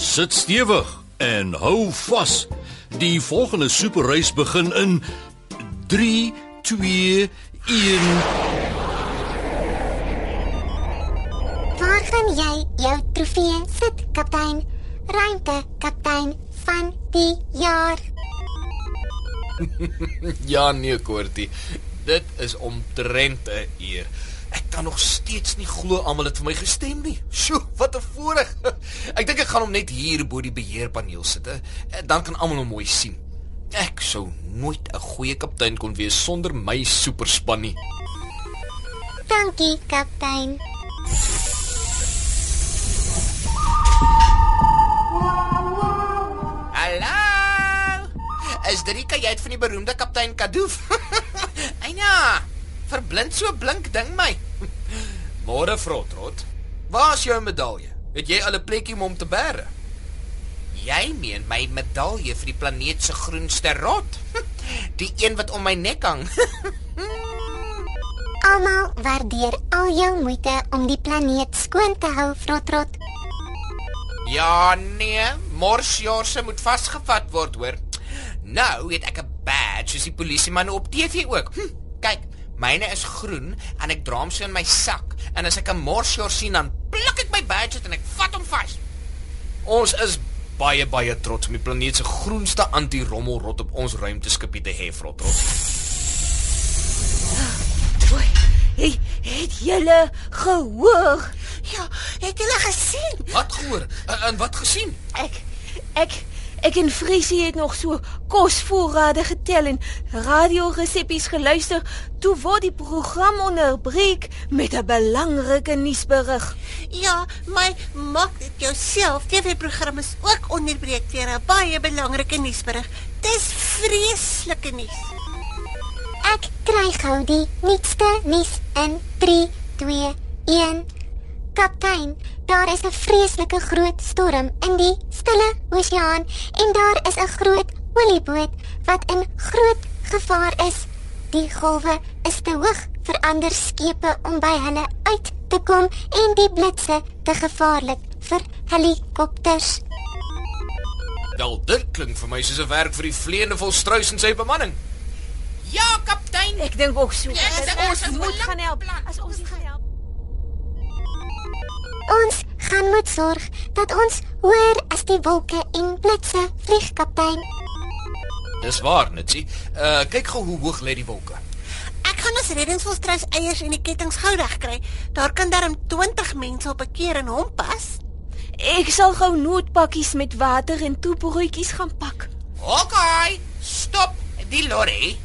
Sit stewig en hou vas. Die volgende superreis begin in 3 2 1 Waar gaan jy jou trofee sit, kaptein? Ruimte, kaptein van die jaar. Ja nee, Koortie. Dit is omtrent 'n uur. Ek kan nog steeds nie glo almal het vir my gestem nie. Sjoe, wat 'n voorreg. Ek dink ek gaan hom net hier bo die beheerpaneel sit. hè. Dan kan almal hom mooi sien. Ek sou nooit 'n goeie kaptein kon wees sonder my superspan nie. Dankie, kaptein. Hallo. Is dit die kajuit van die beroemde kaptein Kadoof? Eina, verblind so blink ding my. Môre Frotrot. Waar is jou medalje? Het jy al 'n plekkie om hom te bære? Jy meen my medalje vir die planeet se groenste rot? Die een wat om my nek hang. Almal waardeer al jou moeite om die planeet skoon te hou, Frotrot. Ja nee, morsjorse moet vasgevat word, hoor. Nou het ek 'n badge soos die polisieman op TV ook. Hm, myne is groen en ek dra hom so in my sak. En as ek 'n morsjors sien, dan pluk ek my badge uit en ek vat hom vas. Ons is baie baie trots om die planeet se groenste anti-rommelrot op ons ruimteskipie te hê, Frotrot. Oei, hey, het julle gehoor? Ja, het julle gesien? Wat gehoor? En, en wat gesien? Ek ek ek en Friesie het nog so kosvoorrade getel en radioresepsies geluister toe word die program onderbreek met 'n belangrike nuusberig. Ja, my maak dit jouself. TV-program is ook onderbreek deur 'n baie belangrike nuusberig. Dis vreeslike nuus. Ek kry gou die nuutste nuus in 3 2 1. Kaptein, daar is 'n vreeslike groot storm in die Stille Oseaan en daar is 'n groot olieboot wat in groot gevaar is. Die golwe is te hoog vir ander skepe om by hulle uit te kom en die blitse te gevaarlik vir helikopters. Wel, dit klink vir my soos 'n werk vir die vleiende volstruis en sy bemanning. Ja, kaptein. Ek dink ook so. Ja, ons moet gaan help. As ons nie gaan. Ons gaan moet sorg dat ons hoër as die wolke en blitse vlieg, kaptein. Dis waar, Nitsie. Uh kyk gou hoe hoog lê die wolke. Ek gaan ons reddingsvolstruis eiers en die kettinge gou regkry. Daar kan darm 20 mense op 'n keer in hom pas. Ek sal gou noodpakkies met water en toebroodjies gaan pak. Okay, stop die lorry.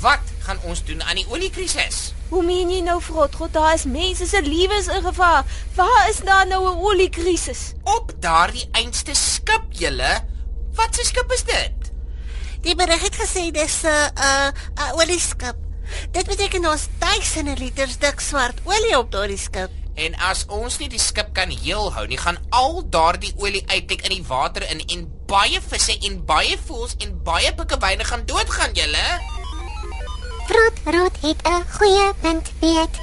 Wat gaan ons doen aan die oliekrisis? Hoe meen jy nou, Frotrot, daar is mense se lewens in gevaar. Waar is daar nou 'n oliekrisis? Op daardie einste skip, julle. Wat 'n skip is dit? Die berig het gesê dis 'n uh, 'n uh, 'n uh, olieskip. Dit beteken ons duisende liters dik swart olie op daardie skip. En as ons nie die skip kan heel hou nie, gaan al daardie olie uitlek in die water in en baie visse en baie voëls en baie pikkewyne gaan doodgaan, julle. Frotrot het 'n goeie punt, weet.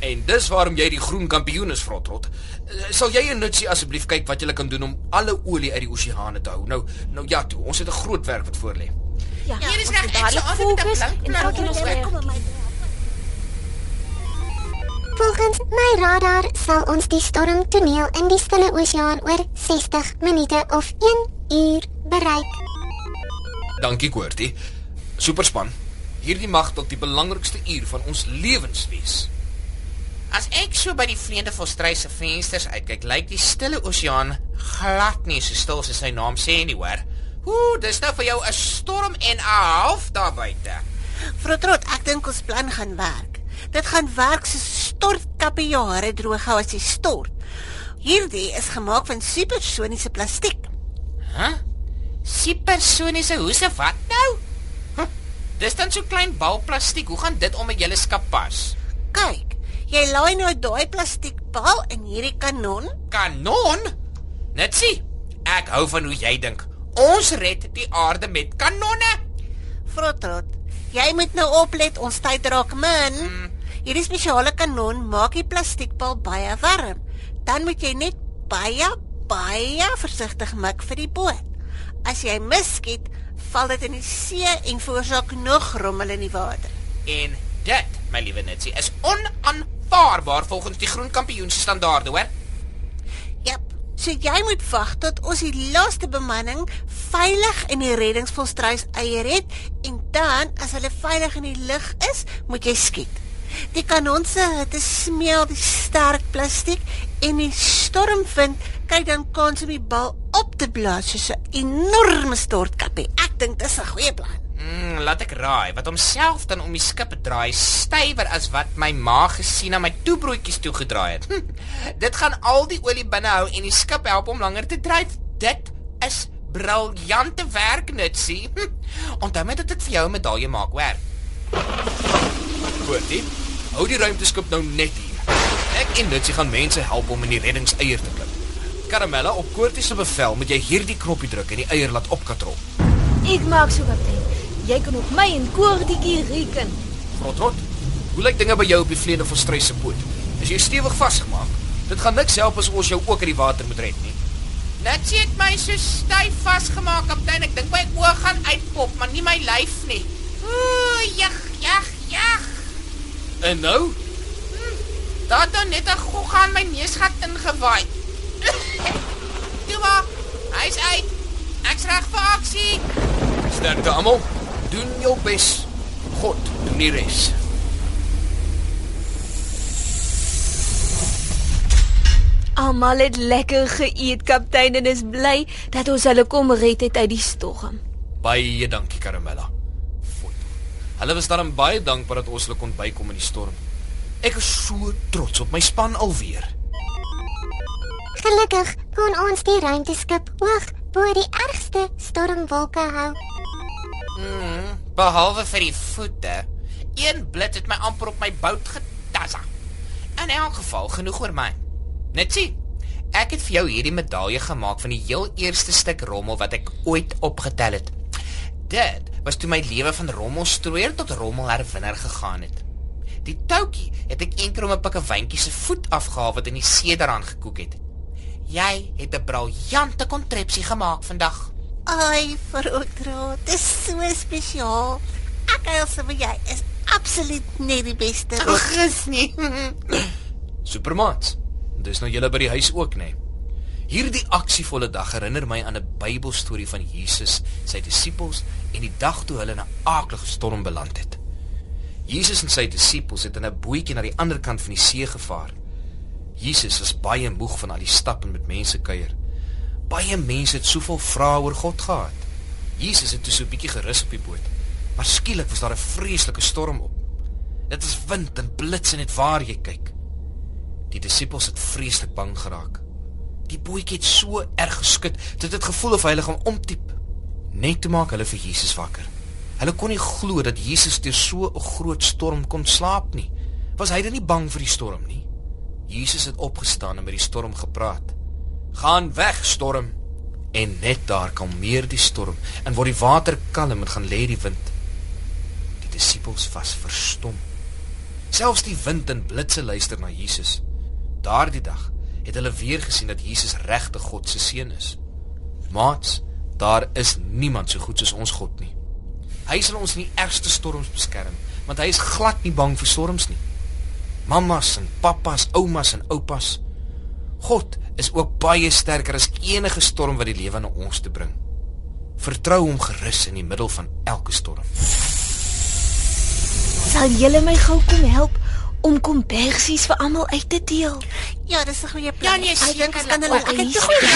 En dis waarom jy die groen kampioen is, Frotrot. Uh, Sal jy en Nitsie asseblief kyk wat jy kan doen om alle olie uit die oseane te hou? Nou, nou ja, toe, ons het 'n groot werk wat voor lê. Ja, Hier is ons reg, moet ek dadelik sal altyd met 'n fokus blank en plan elkeen ons werk. Maar. Volgens my radar sal ons die stormtoneel in die Stille Oseaan oor 60 minute of 1 uur bereik. Dankie, Koortie. Superspan. Hierdie mag dalk die belangrikste uur van ons lewens wees. As ek so by die vleiende volstruis se vensters uitkyk, lyk die stille oseaan glad nie so stil soos sy naam sê nie, hoor. Ooh, dis nou vir jou 'n storm en 'n half daar buite. Frotrot, ek dink ons plan gaan werk. Dit gaan werk so stortkappe jare droog hou as die stort. Hierdie is gemaak van supersoniese plastiek. Hæ? Huh? Supersoniese hoese wat nou? Dis dan so klein bal plastiek. Hoe gaan dit om met julle skip pas? Kyk, jy laai nou daai plastiekbal in hierdie kanon. Kanon? Net sien. Ek hou van hoe jy dink. Ons red die aarde met kanonne. Frotrot, jy moet nou oplet, ons tyd raak min. Mm. Hierdie spesiale kanon maak die plastiekbal baie warm. Dan moet jy net baie baie versigtig mik vir die boot. As jy miskiet, val dit in die see en veroorsaak nog rommel in die water. En dit, my liewe Nitsie, is onaanvaarbaar volgens die groen kampioen se standaarde, hoor? Jep. So jy moet wag tot ons die laaste bemanning veilig in die reddingsvolstruis eier het en dan as hulle veilig in die lug is, moet jy skiet. Die kanon se hitte smeel die sterk plastiek en die stormwind kry dan kans om die bal op te blaas soos 'n enorme stortkappie. Ek dink dis 'n goeie plan. Mm, laat ek raai, wat homself dan om die skip draai stywer as wat my ma gesien aan my toebroodjies toegedraai het. Hm, dit gaan al die olie binne hou en die skip help om langer te dryf. Dit is briljante werk, Nutsie. Hm, onthou my dat dit vir jou 'n medalje maak, hoor. Koortie, hou die ruimteskip nou net hier. Ek en Nutsie gaan mense help om in die reddingseier te klim. Karamella, op Koortie se bevel moet jy hierdie knoppie druk en die eier laat opkatrol. Ek maak so kaptein. Jy kan op my en Koortjie reken. Rotrot, hoe lyk dinge by jou op die vleende van Strys se boot? Is jy stewig vasgemaak? Dit gaan niks help as ons jou ook in die water moet red nie. Nutsie het my so styf vasgemaak, kaptein. Ek dink my oë gaan uitpop, maar nie my lyf nie. Ooh, jag, jag, jag. En nou? Daar het nou net 'n gogga aan my neusgat ingewaai. Toe maar. Hy's uit. Ek's reg vir aksie. Sterkte almal. Doen jou bes. God doen die res. Almal het lekker geëet, kaptein, en is bly dat ons hulle kom red het uit die storm. Baie dankie Karamella. Hulle was daarom baie dankbaar dat ons hulle kon bykom in die storm. Ek is so trots op my span alweer. Gelukkig kon ons die ruimteskip hoog bo die ergste stormwolke hou. Mm, behalwe vir die voete. Een blits het my amper op my bout getassa. In elk geval genoeg oor my. Net sien. Ek het vir jou hierdie medalje gemaak van die heel eerste stuk rommel wat ek ooit opgetel het. Dit was toe my lewe van rommelstrooier tot rommelherwinner gegaan het. Die toutjie het ek eendag om 'n pikkewyntjie se voet afgehaal wat in die see daaraan gekook het. Jy het 'n briljante kontrepsie gemaak vandag. Ai, Frotrot, dis so spesiaal. Ek alse vir jy is absoluut net die beste. Ag, is nie. Supermaats. Dis nou julle by die huis ook, nê? Nee. Hierdie aksievolle dag herinner my aan 'n Bybelstorie van Jesus, sy disippels en die dag toe hulle in 'n aaklige storm beland het. Jesus en sy disippels het in 'n bootjie na die ander kant van die see gevaar. Jesus was baie moeg van al die stap en met mense kuier. Baie mense het soveel vrae oor God gehad. Jesus het toe so 'n bietjie gerus op die boot. Maar skielik was daar 'n vreeslike storm op. Dit was wind en blits en net waar jy kyk. Die disippels het vreeslik bang geraak. Die bootjie het so erg geskud dat dit gevoel of hy hulle gaan omtiep. Net te maak hulle vir Jesus wakker. Hulle kon nie glo dat Jesus deur so 'n groot storm kon slaap nie. Was hy dan nie bang vir die storm nie? Jesus het opgestaan en met die storm gepraat. "Gaan weg, storm." En net daar kalmeer die storm en word die water kalm en gaan lê die wind. Die disippels was verstom. Selfs die wind en blitse luister na Jesus. Daardie dag het hulle weer gesien dat Jesus regte God se seun is. Maats, daar is niemand so goed soos ons God nie. Hy sal ons in die ergste storms beskerm, want hy is glad nie bang vir storms nie. Mammas en pappas, oumas en oupas. God is ook baie sterker as enige storm wat die lewe na ons te bring. Vertrou hom gerus in die middel van elke storm. Sal julle my gou kom help om kombersies vir almal uit te deel? Ja, dis 'n goeie Ja, plan. nee, Ek dink seker, ons kan hulle ek het te goeie.